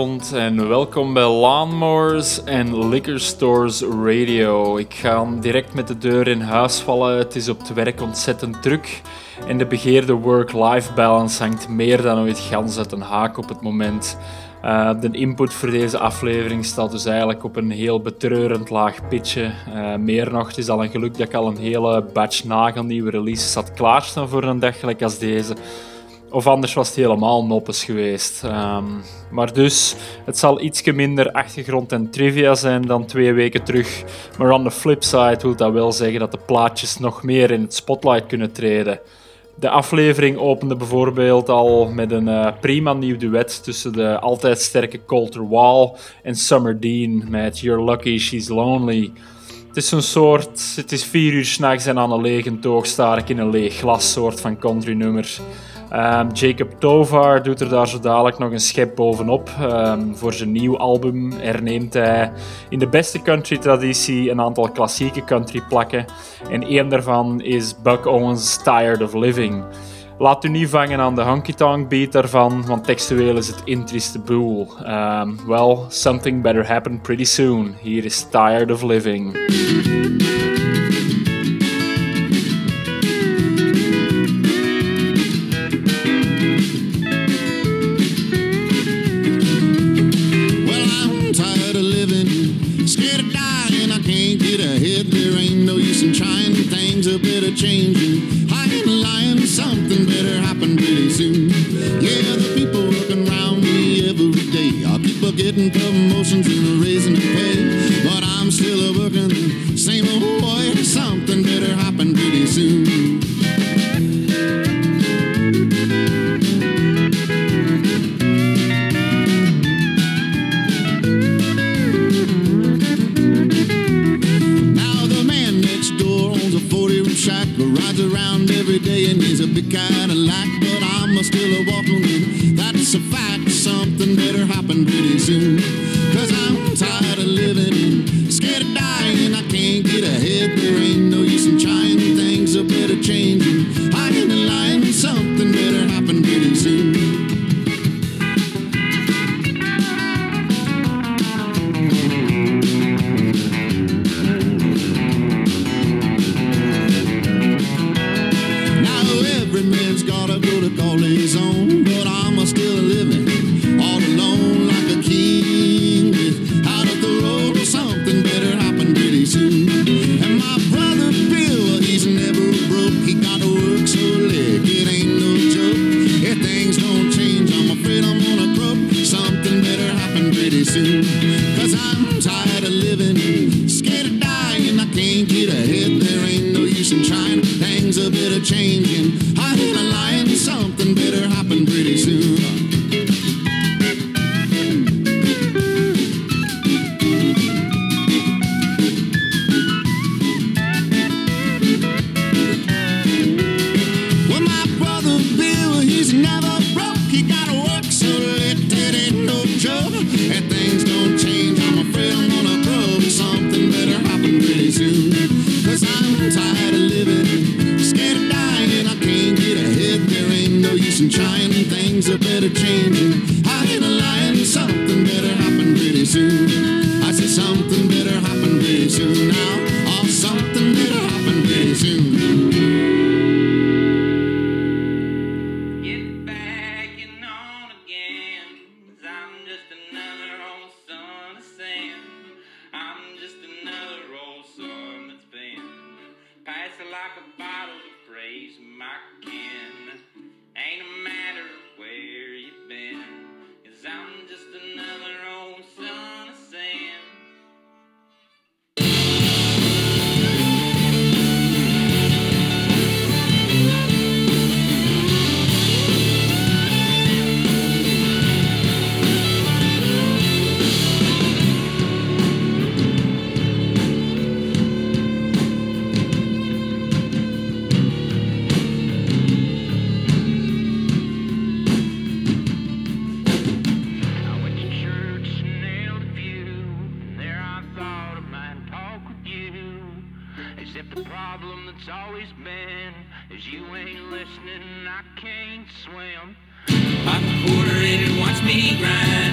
Goedenavond en welkom bij Lawnmowers en Liquor Stores Radio. Ik ga direct met de deur in huis vallen. Het is op het werk ontzettend druk. En de begeerde work-life balance hangt meer dan ooit gans uit een haak op het moment. Eh, de input voor deze aflevering staat dus eigenlijk op een heel betreurend laag pitje. Eh, meer nog, het is al een geluk dat ik al een hele batch nagelnieuwe releases had klaarstaan voor een dag gelijk als deze. Of anders was het helemaal noppes geweest. Ehm, maar dus, het zal ietsje minder achtergrond en trivia zijn dan twee weken terug. Maar on the flip side wil dat wel zeggen dat de plaatjes nog meer in het spotlight kunnen treden. De aflevering opende bijvoorbeeld al met een eh, prima nieuw duet tussen de altijd sterke Colter Wall en Summer Dean met You're Lucky She's Lonely. Het is een soort, het is vier uur s'nachts en aan een lege toog ik in een leeg glas soort van country nummer. Ehm, Jacob Tovar doet er daar zo dadelijk nog een schep bovenop. Ehm, voor zijn nieuw album herneemt hij in de beste country traditie een aantal klassieke country plakken. En één daarvan is Buck Owens' Tired of Living. Laat u niet vangen aan de honky-tonk beat daarvan, want textueel is het intrieste boel. Um, well, something better happen pretty soon. Hier is Tired of Living. getting promotions and raising the pay. But I'm still a working same old boy. Something better happen pretty soon. around every day and he's a big kind of like, but I'm still a walking. That's a fact something better happen pretty soon. Cause I'm tired of living and scared of dying. I can't get ahead, there ain't no use in trying. Things are better changing. Cause you ain't listening, I can't swim. Pop a quarter in and watch me grind.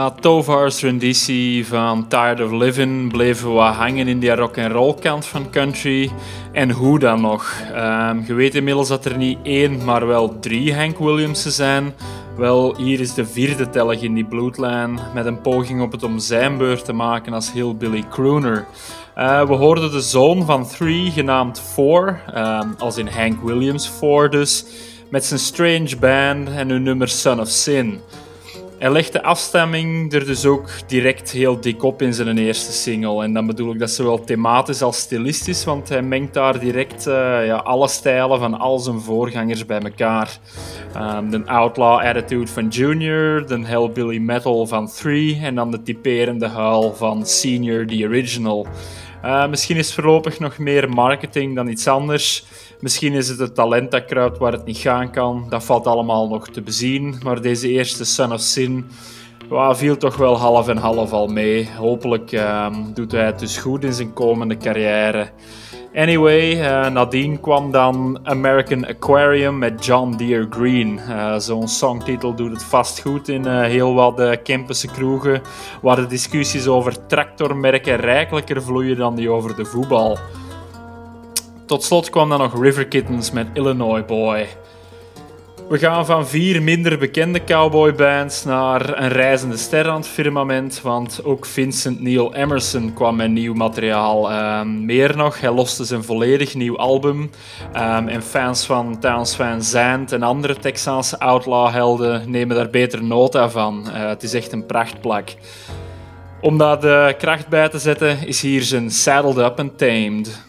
Na Tovar's renditie van Tired of Living bleven we hangen in die rock and roll kant van country. En hoe dan nog? Ehm, je weet inmiddels dat er niet één, maar wel drie Hank Williamsen zijn. Wel, hier is de vierde tellig in die bloedlijn met een poging op het om zijn beurt te maken als Hillbilly Crooner. Eh, we hoorden de zoon van Three, genaamd Four, ehm, als in Hank Williams Four dus, met zijn Strange Band en hun nummer Son of Sin. Hij legt de afstemming er dus ook direct heel dik op in zijn eerste single. En dan bedoel ik dat zowel thematisch als stilistisch, want hij mengt daar direct eh, ja, alle stijlen van al zijn voorgangers bij elkaar. Ehm, de outlaw attitude van Junior, de hellbilly metal van Three en dan de typerende huil van Senior, the original. Eh, misschien is voorlopig nog meer marketing dan iets anders. Misschien is het het talent dat kruipt waar het niet gaan kan. Dat valt allemaal nog te bezien. Maar deze eerste Son of Sin viel toch wel half en half al mee. Hopelijk ehm, doet hij het dus goed in zijn komende carrière. Anyway, eh, nadien kwam dan American Aquarium met John Deere Green. Eh, Zo'n songtitel doet het vast goed in eh, heel wat uh, Kempense kroegen, waar de discussies over tractormerken rijkelijker vloeien dan die over de voetbal. Tot slot kwam dan nog River Kittens met Illinois Boy. We gaan van vier minder bekende cowboybands naar een reizende ster aan het firmament, want ook Vincent Neil Emerson kwam met nieuw materiaal. Ehm, meer nog, hij loste zijn volledig nieuw album Ehm, en fans van Towns Van Zandt en andere Texaanse outlaw-helden nemen daar beter nota van. Eh, het is echt een prachtplak. Om daar de kracht bij te zetten is hier zijn Saddled Up and Tamed.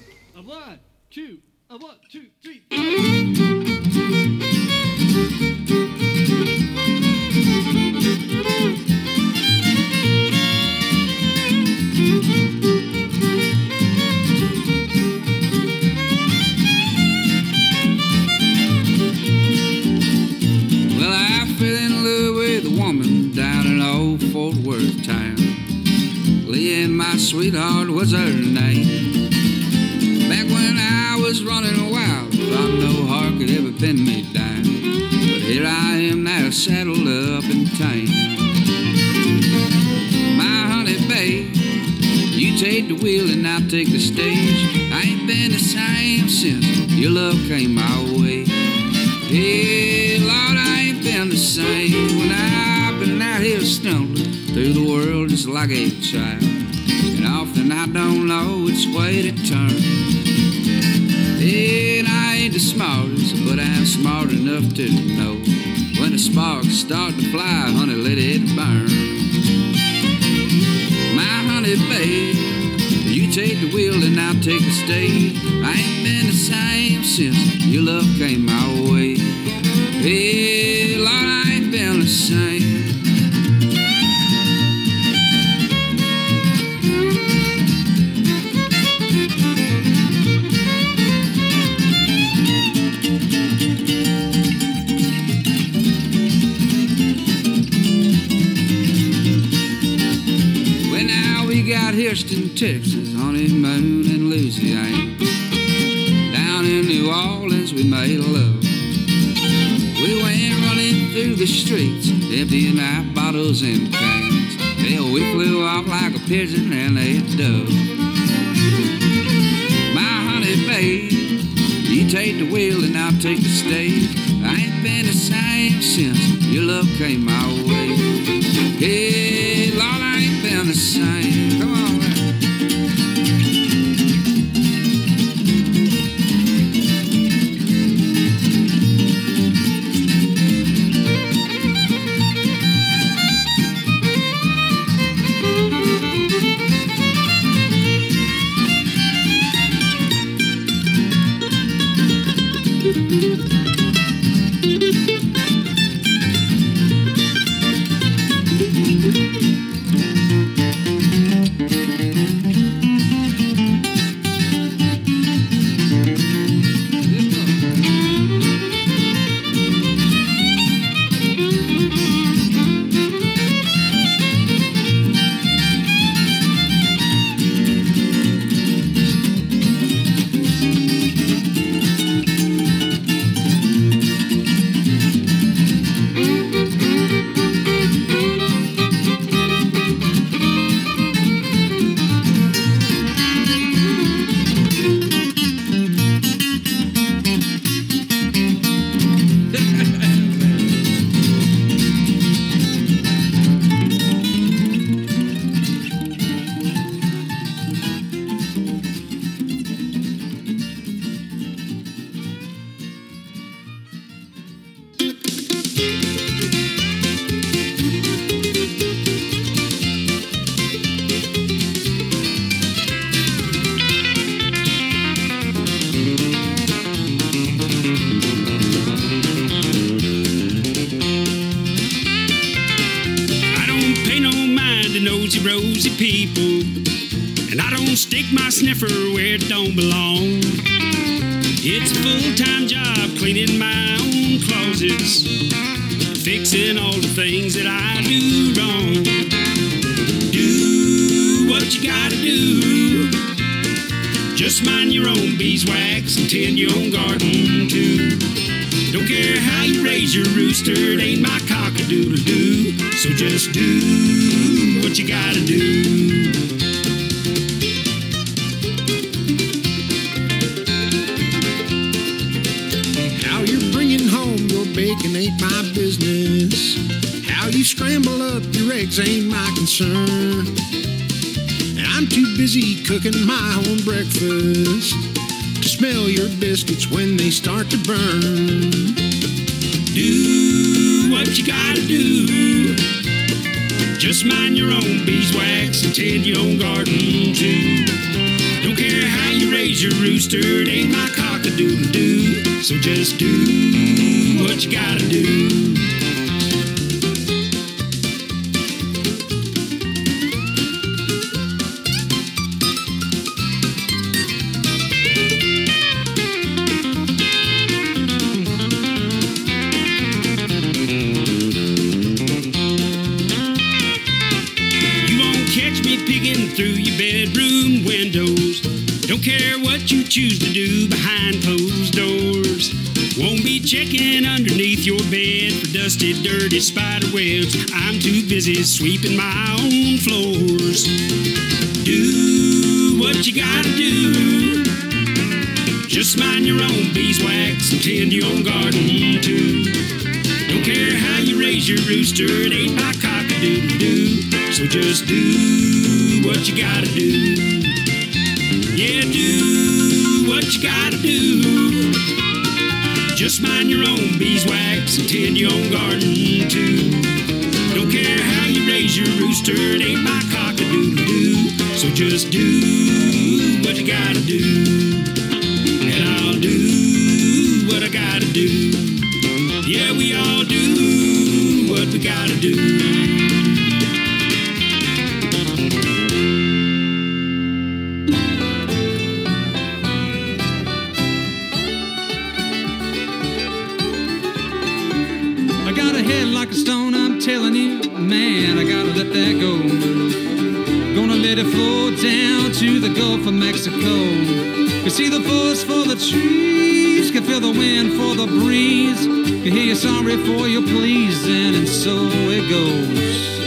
Sweetheart, was her name. Back when I was running wild, thought no heart could ever pin me down. But here I am now, saddled up and tame. My honey babe, you take the wheel and I'll take the stage. I ain't been the same since your love came my way. Hey, Lord, I ain't been the same when I've been out here stumbling through the world just like a child. And I don't know which way to turn. And I ain't the smartest, but I'm smart enough to know when the sparks start to fly, honey, let it burn. My honey babe, you take the wheel and I'll take the stage. I ain't been the same since your love came my way. Hey, Lord, I ain't been the same. Texas, honeymoon in Louisiana. Down in New Orleans, we made love. We went running through the streets, emptying out bottles and cans. Hell, we flew off like a pigeon and a dove. My honey babe, you take the wheel and I'll take the stage. I ain't been the same since your love came my way. Hey, Lord, I ain't been the same. Stick my sniffer where it don't belong. It's a full-time job cleaning my own closets, fixing all the things that I do wrong. Do what you gotta do. Just mind your own beeswax and tend your own garden too. Don't care how you raise your rooster, it ain't my cock-a-doodle doo. So just do what you gotta do. You scramble up your eggs ain't my concern. And I'm too busy cooking my own breakfast to smell your biscuits when they start to burn. Do what you gotta do. Just mind your own beeswax and tend your own garden too. Don't care how you raise your rooster, it ain't my cock-a-doodle doo. So just do what you gotta do. Dusty, dirty spider webs. I'm too busy sweeping my own floors. Do what you gotta do. Just mind your own beeswax and tend your own garden too. Don't care how you raise your rooster, it ain't my cock-a-doodle doo. So just do what you gotta do. Yeah, do what you gotta do. Just mind your own beeswax and tend your own garden too. Don't care how you raise your rooster, it ain't my cock-a-doodle doo. So just do what you gotta do. And I'll do what I gotta do. Yeah, we all do what we gotta do. trees, can feel the wind for the breeze, can hear you sorry for your pleasing, and so it goes.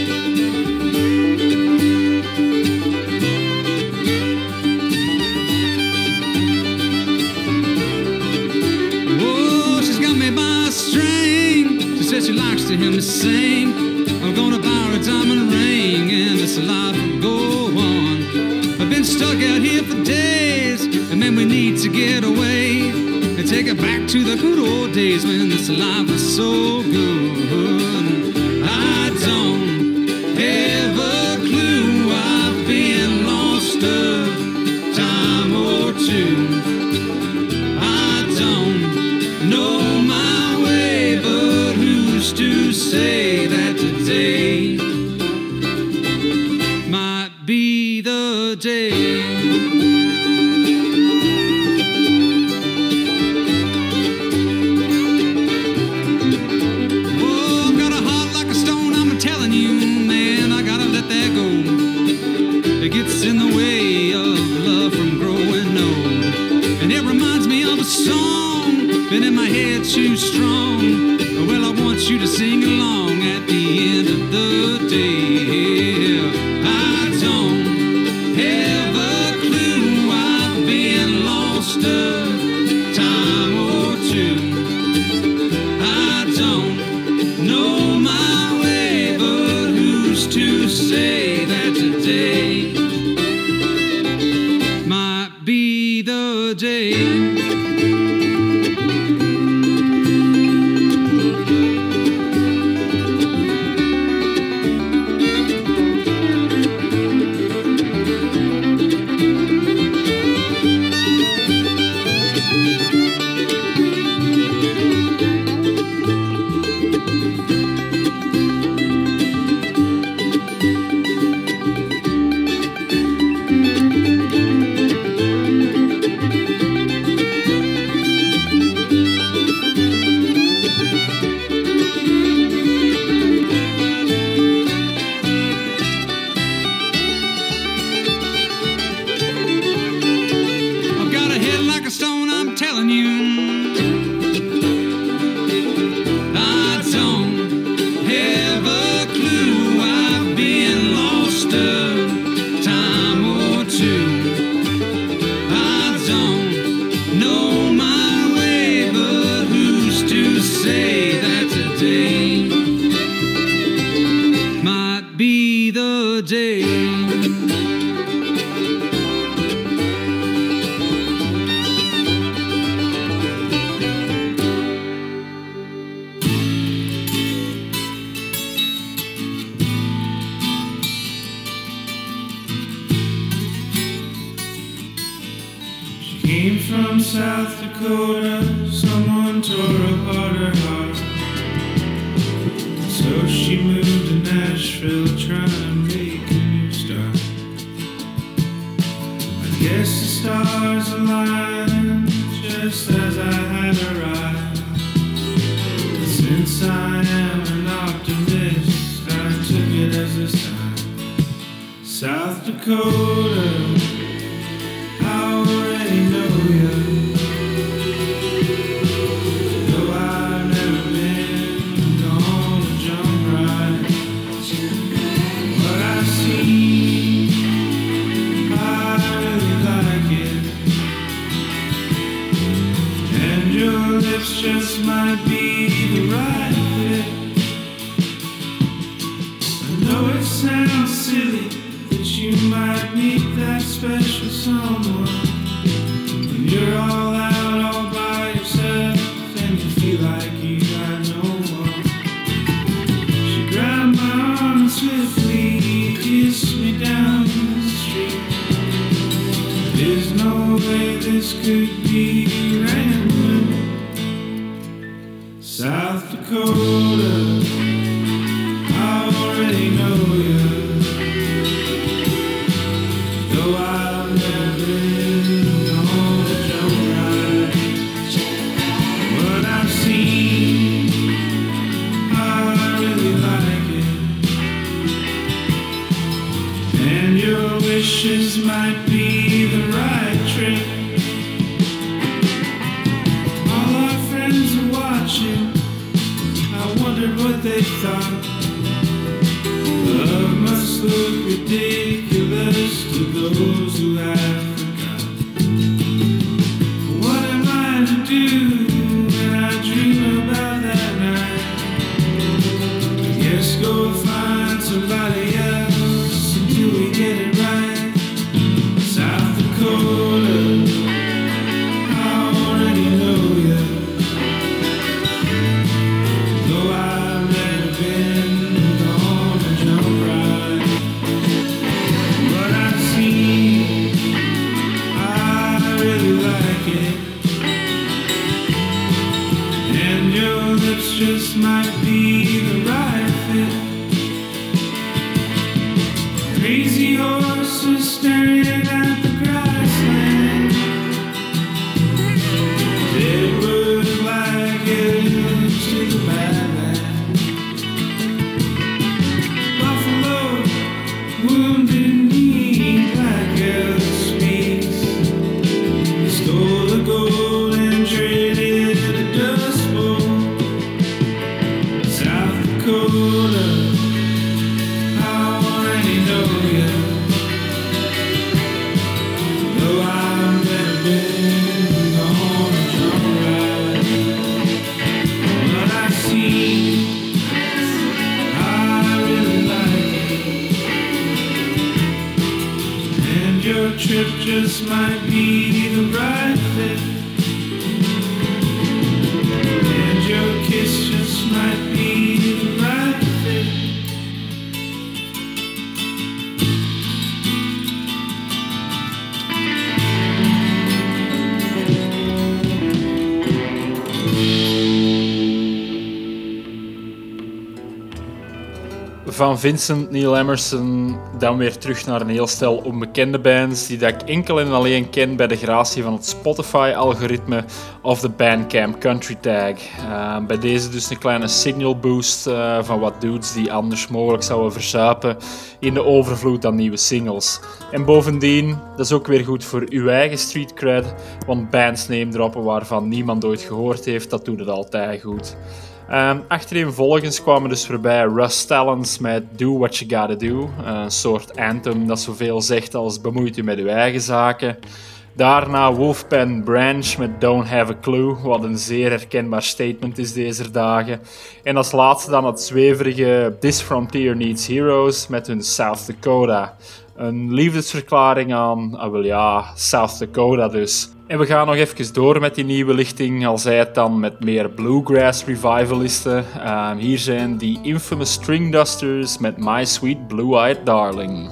been in my head too strong. Well, I want you to sing along at the end of the day. Go find somebody Van Vincent Neil Emerson dan weer terug naar een heel stel onbekende bands die dat ik enkel en alleen ken bij de gratie van het Spotify-algoritme of de Bandcamp Country Tag. Uh, bij deze dus een kleine signal boost uh, van wat dudes die anders mogelijk zouden verzuipen in de overvloed aan nieuwe singles. En bovendien, dat is ook weer goed voor uw eigen street cred, want bands nemen droppen waarvan niemand ooit gehoord heeft, dat doet het altijd goed. Um, achtereenvolgens kwamen dus voorbij Russ Talons met Do What You Gotta Do, een soort anthem dat zoveel zegt als bemoeit u met uw eigen zaken. Daarna Wolfpan Branch met Don't Have a Clue, wat een zeer herkenbaar statement is deze dagen. En als laatste dan het zweverige This Frontier Needs Heroes met hun South Dakota. Een liefdesverklaring aan, ah wel ja, South Dakota dus. En we gaan nog even door met die nieuwe lichting, al zij het dan met meer bluegrass revivalisten. Uh, hier zijn die infamous Stringdusters met My Sweet Blue-Eyed Darling.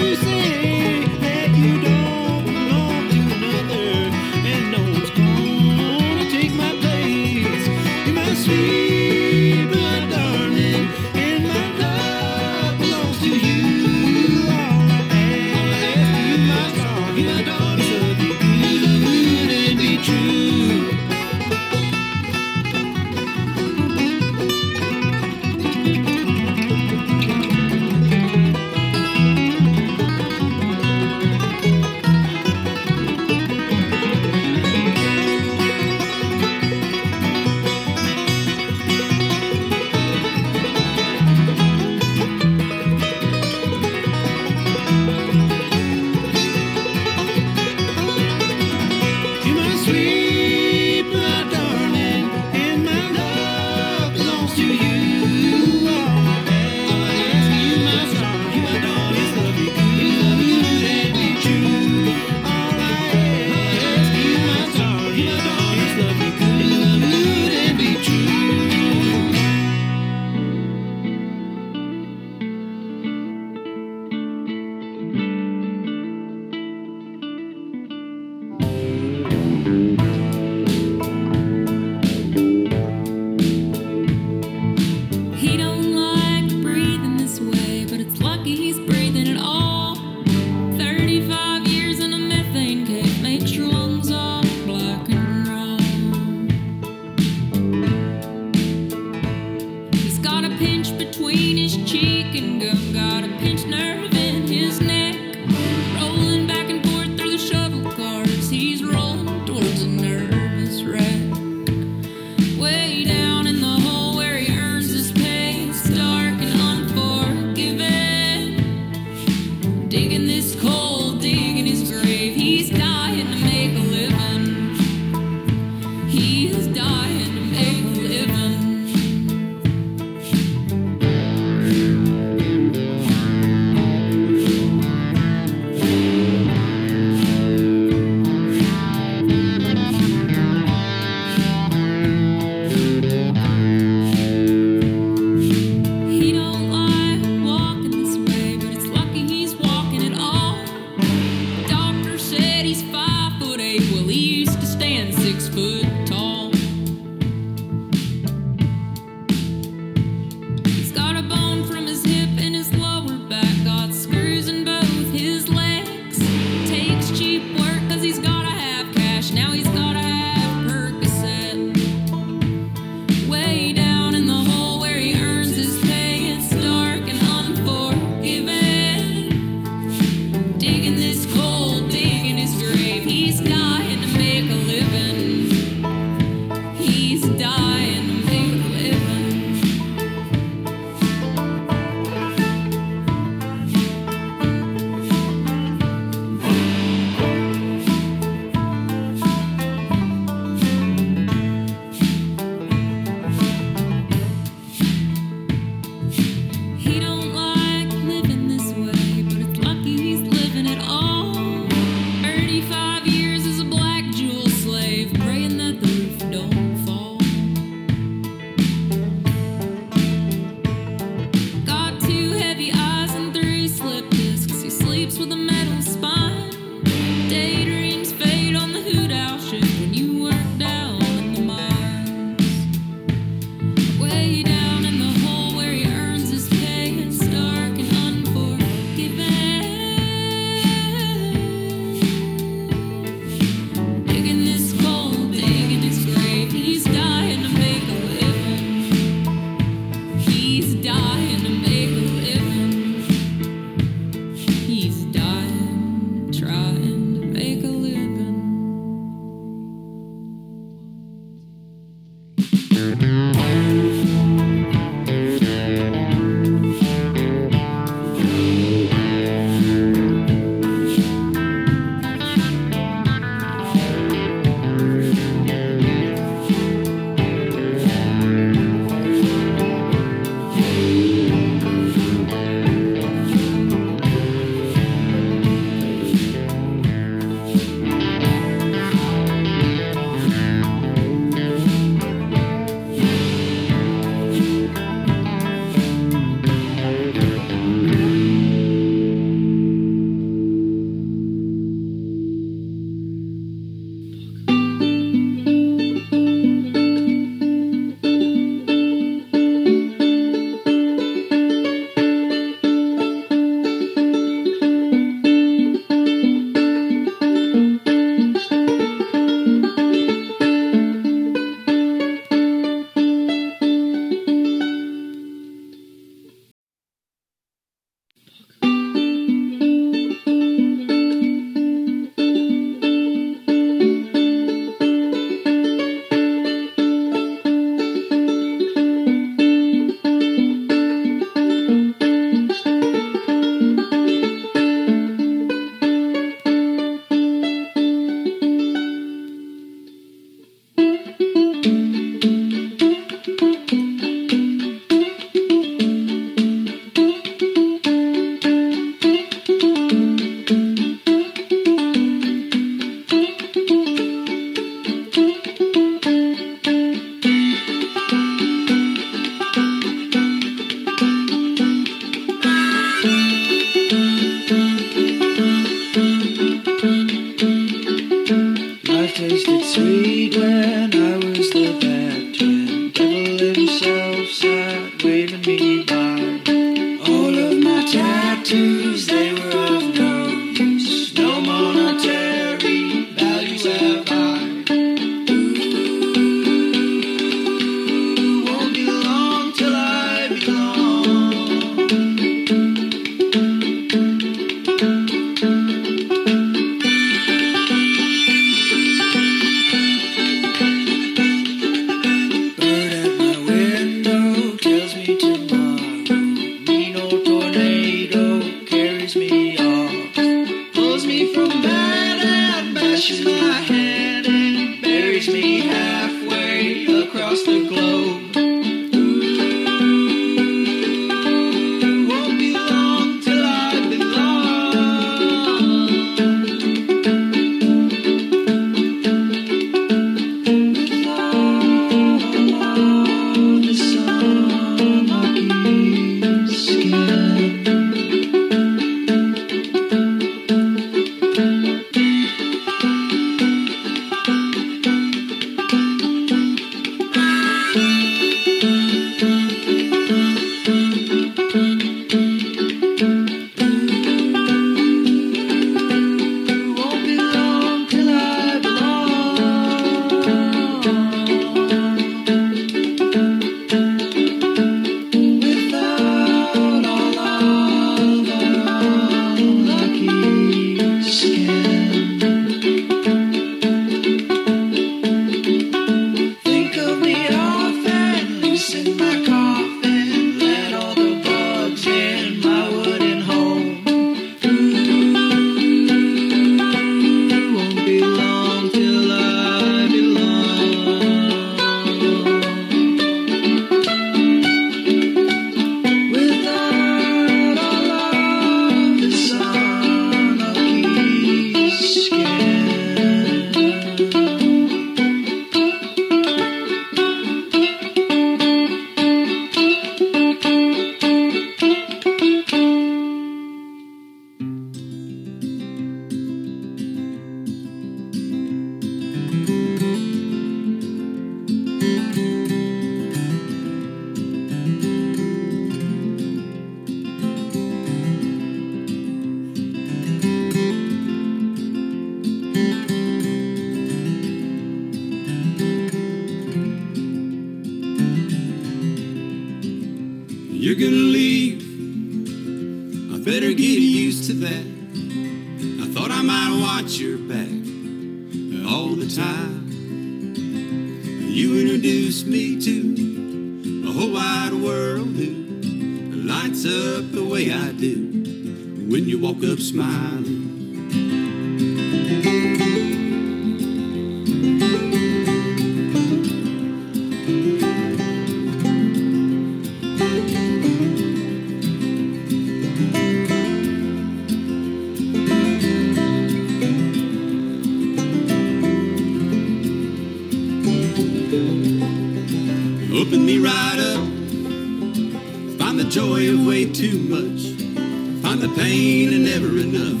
Find the pain and never enough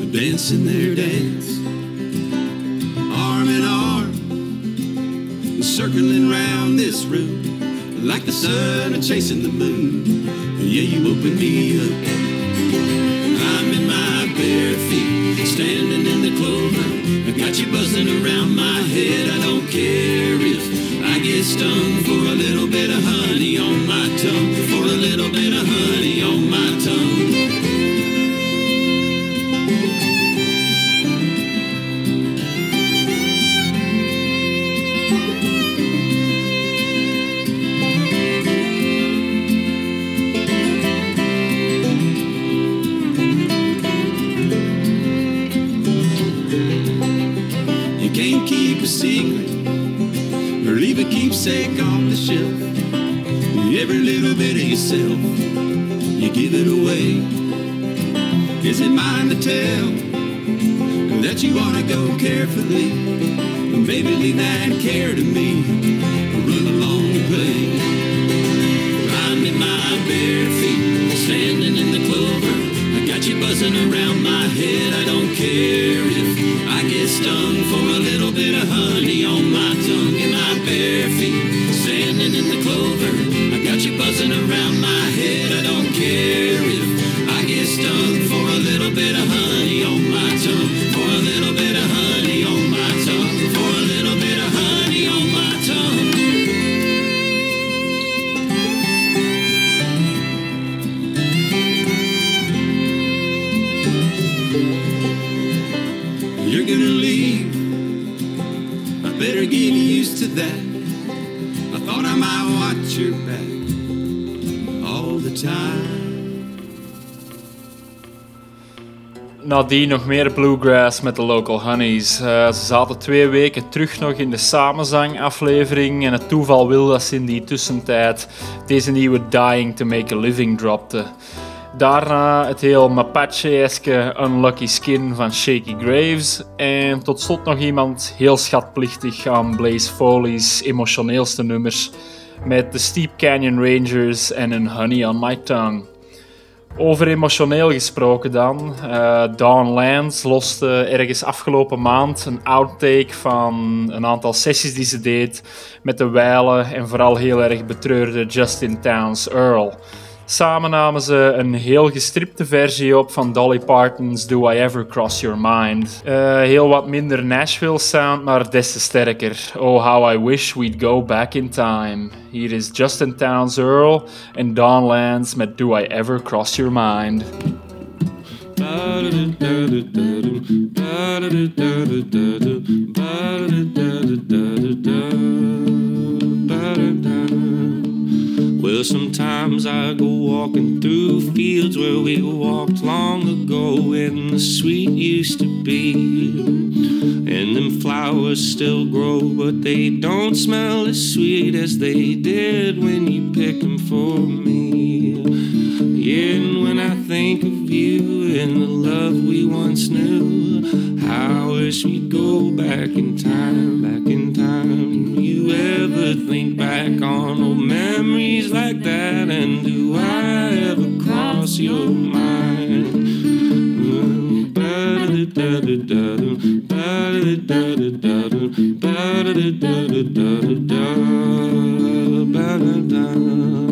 of dancing their dance. Arm in arm, circling round this room like the sun and chasing the moon. Yeah, you open me up. I'm in my bare feet, standing in the clover. I got you buzzing around my head. I don't care if I get stung for a little bit of honey. Nadien nog meer bluegrass met de Local Honeys. Eh, ze zaten twee weken terug nog in de samenzang-aflevering en het toeval wil dat ze in die tussentijd deze nieuwe Dying to Make a Living dropte. Daarna het heel Mapache-eske Unlucky Skin van Shaky Graves. En tot slot nog iemand heel schatplichtig aan Blaze Foley's emotioneelste nummers met de Steep Canyon Rangers en een Honey on My Tongue. Over emotioneel gesproken dan. Dawn Lance loste ergens afgelopen maand een outtake van een aantal sessies die ze deed met de wijle en vooral heel erg betreurde Justin Towns Earl. Samen namen ze een heel gestripte versie op van Dolly Parton's Do I Ever Cross Your Mind. Eh, heel wat minder Nashville sound, maar des te sterker. Oh, how I wish we'd go back in time. Hier is Justin Towns Earl en Dawn Lance met Do I Ever Cross Your Mind. Sometimes I go walking through fields where we walked long ago when the sweet used to be. And them flowers still grow, but they don't smell as sweet as they did when you picked them for me. And when I think of you and the love we once knew, I wish we'd go back in time, back in time. Do you ever think back on old memories like that? And do I ever cross your mind? Mm, ba-da-da-da-da-da, ba-da-da-da-da-da, ba-da-da-da-da-da, ba-da-da. Oh,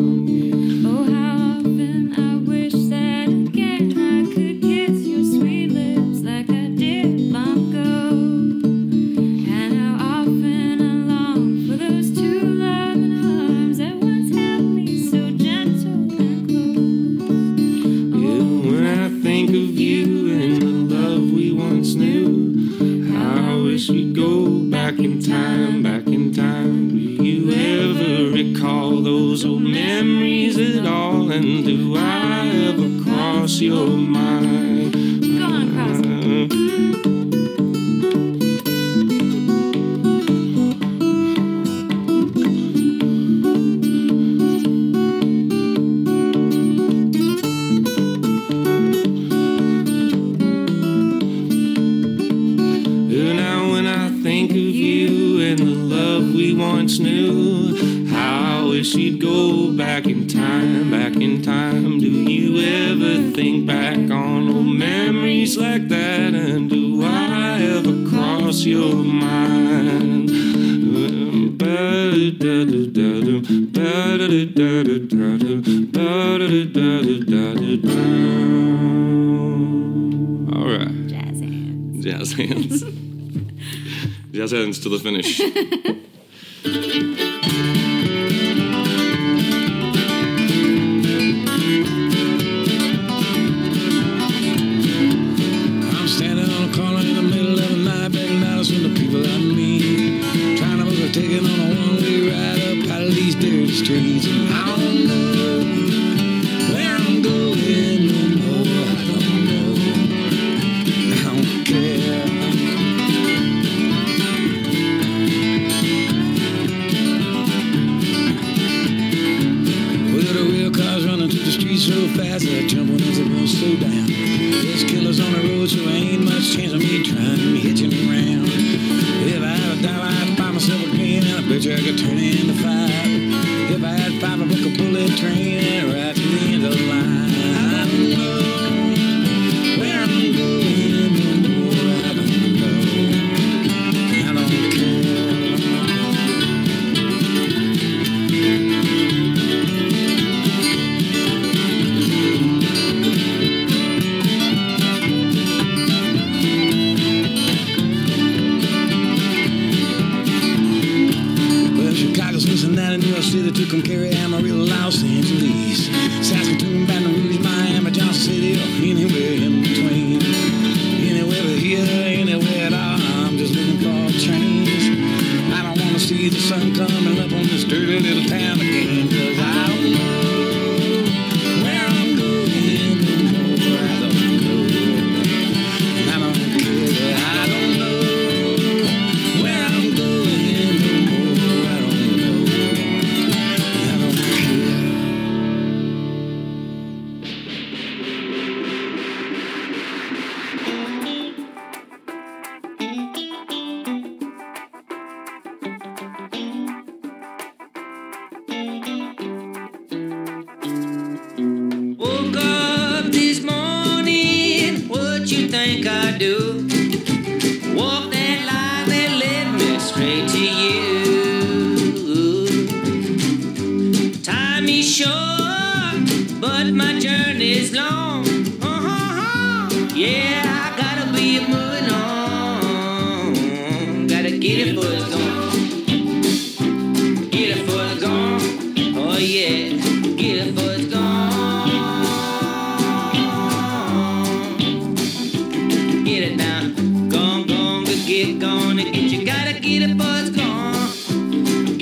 myself a green, and I bet you I could turn into five.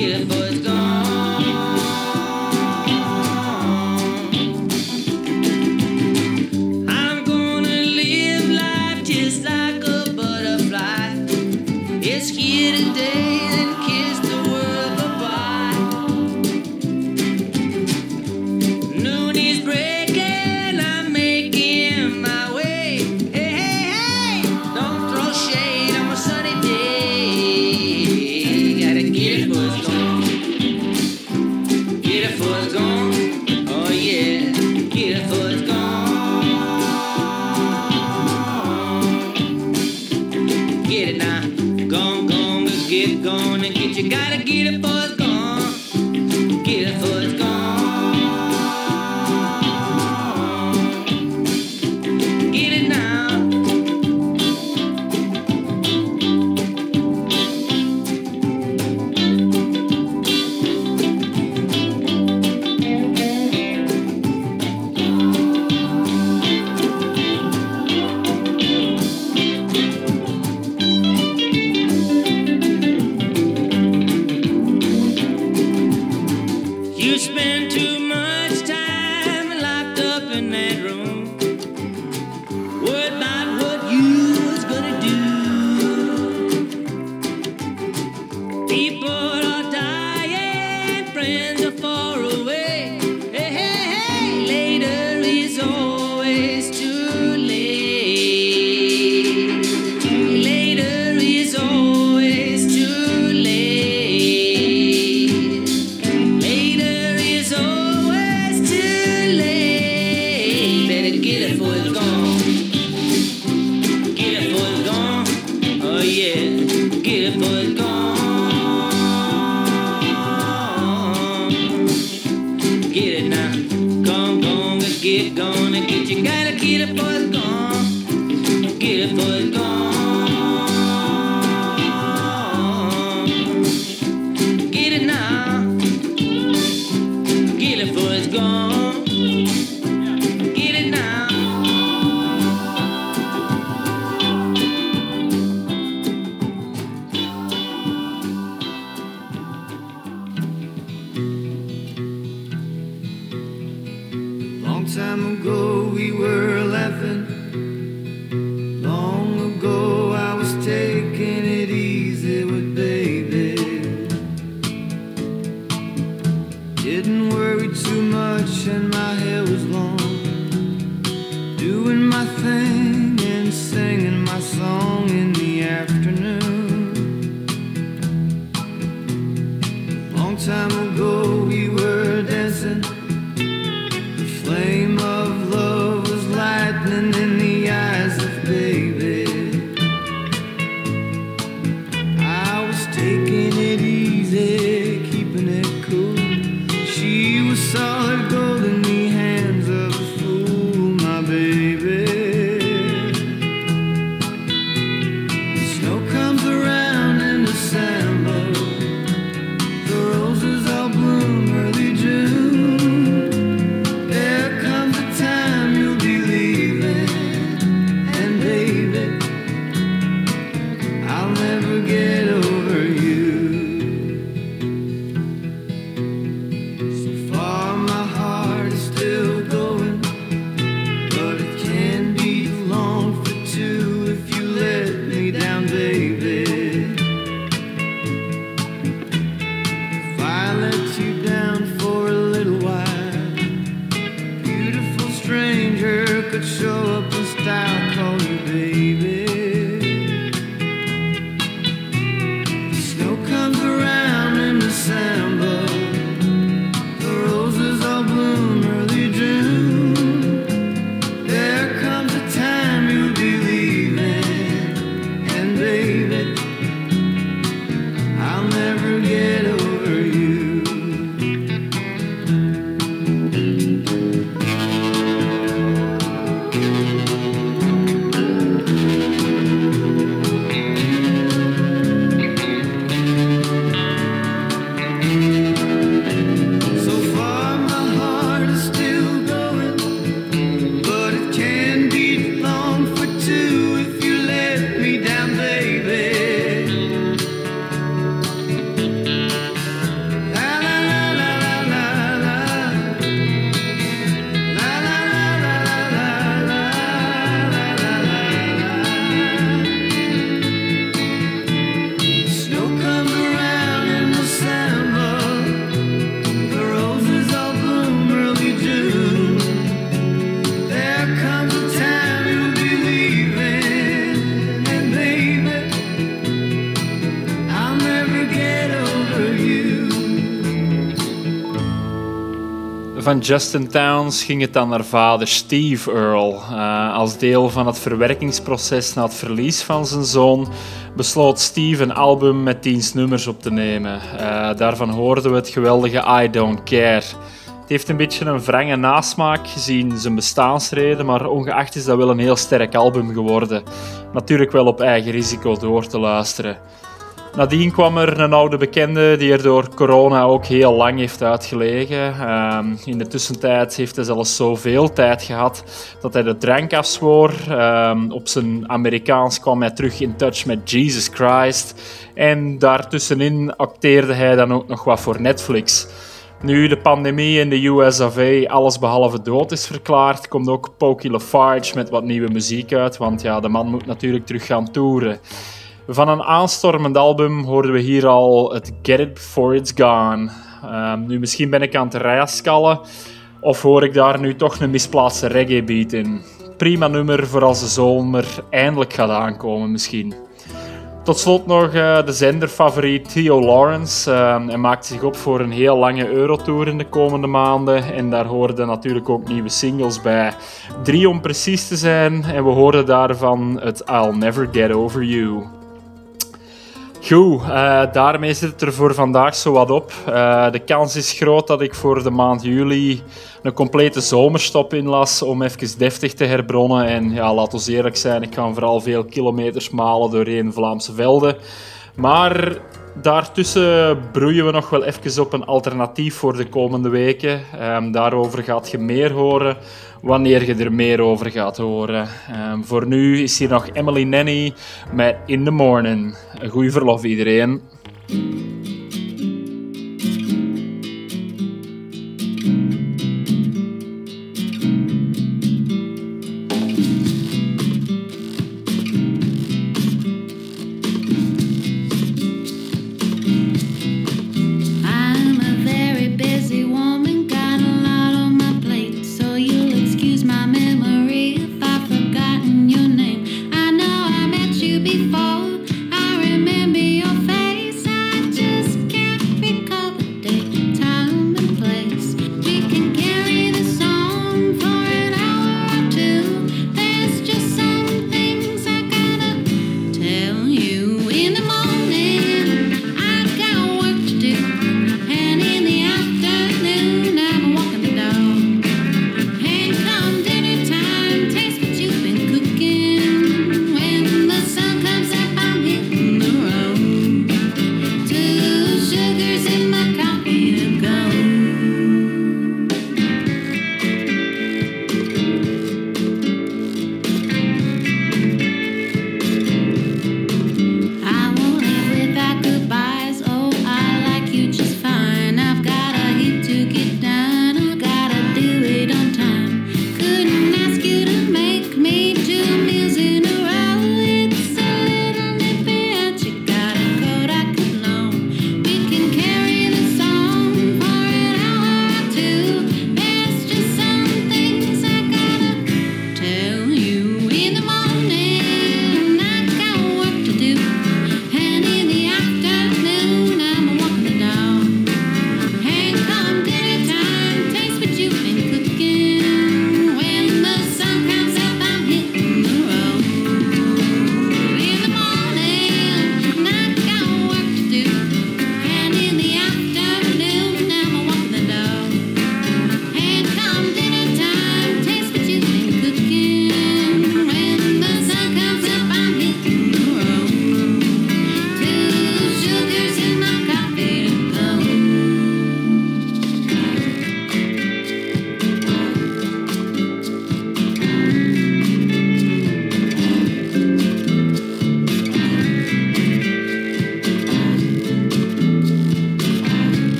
kill, get, gonna get you, gotta get up could show up in style, call you baby. Justin Towns ging het dan naar vader Steve Earle. Uh, als deel van het verwerkingsproces na het verlies van zijn zoon besloot Steve een album met 10 nummers op te nemen. Uh, daarvan hoorden we het geweldige I Don't Care. Het heeft een beetje een wrange nasmaak gezien zijn bestaansreden, maar ongeacht is dat wel een heel sterk album geworden. Natuurlijk wel op eigen risico door te luisteren. Nadien kwam er een oude bekende die er door corona ook heel lang heeft uitgelegen. Um, in de tussentijd heeft hij zelfs zoveel tijd gehad dat hij de drank afzwoor. Um, op zijn Amerikaans kwam hij terug in touch met Jesus Christ. En daartussenin acteerde hij dan ook nog wat voor Netflix. Nu de pandemie in de US alles behalve dood is verklaard, komt ook Pokey LaFarge met wat nieuwe muziek uit, want ja, de man moet natuurlijk terug gaan toeren. Van een aanstormend album hoorden we hier al het Get It Before It's Gone. Um, nu, misschien ben ik aan het rijskallen, of hoor ik daar nu toch een misplaatste reggae beat in. Prima nummer voor als de zomer eindelijk gaat aankomen misschien. Tot slot nog uh, de zenderfavoriet Theo Lawrence. Uh, hij maakt zich op voor een heel lange Eurotour in de komende maanden. En daar hoorden natuurlijk ook nieuwe singles bij. Drie om precies te zijn. En we hoorden daarvan het I'll Never Get Over You. Goed, uh, daarmee zit het er voor vandaag zo wat op. Uh, de kans is groot dat ik voor de maand juli een complete zomerstop inlas om even deftig te herbronnen. En ja, laat ons eerlijk zijn, ik ga vooral veel kilometers malen doorheen Vlaamse velden. Maar daartussen broeien we nog wel even op een alternatief voor de komende weken. Um, daarover gaat je meer horen wanneer je er meer over gaat horen. Um, voor nu is hier nog Emily Nanny met In the Morning. Een goede verlof iedereen.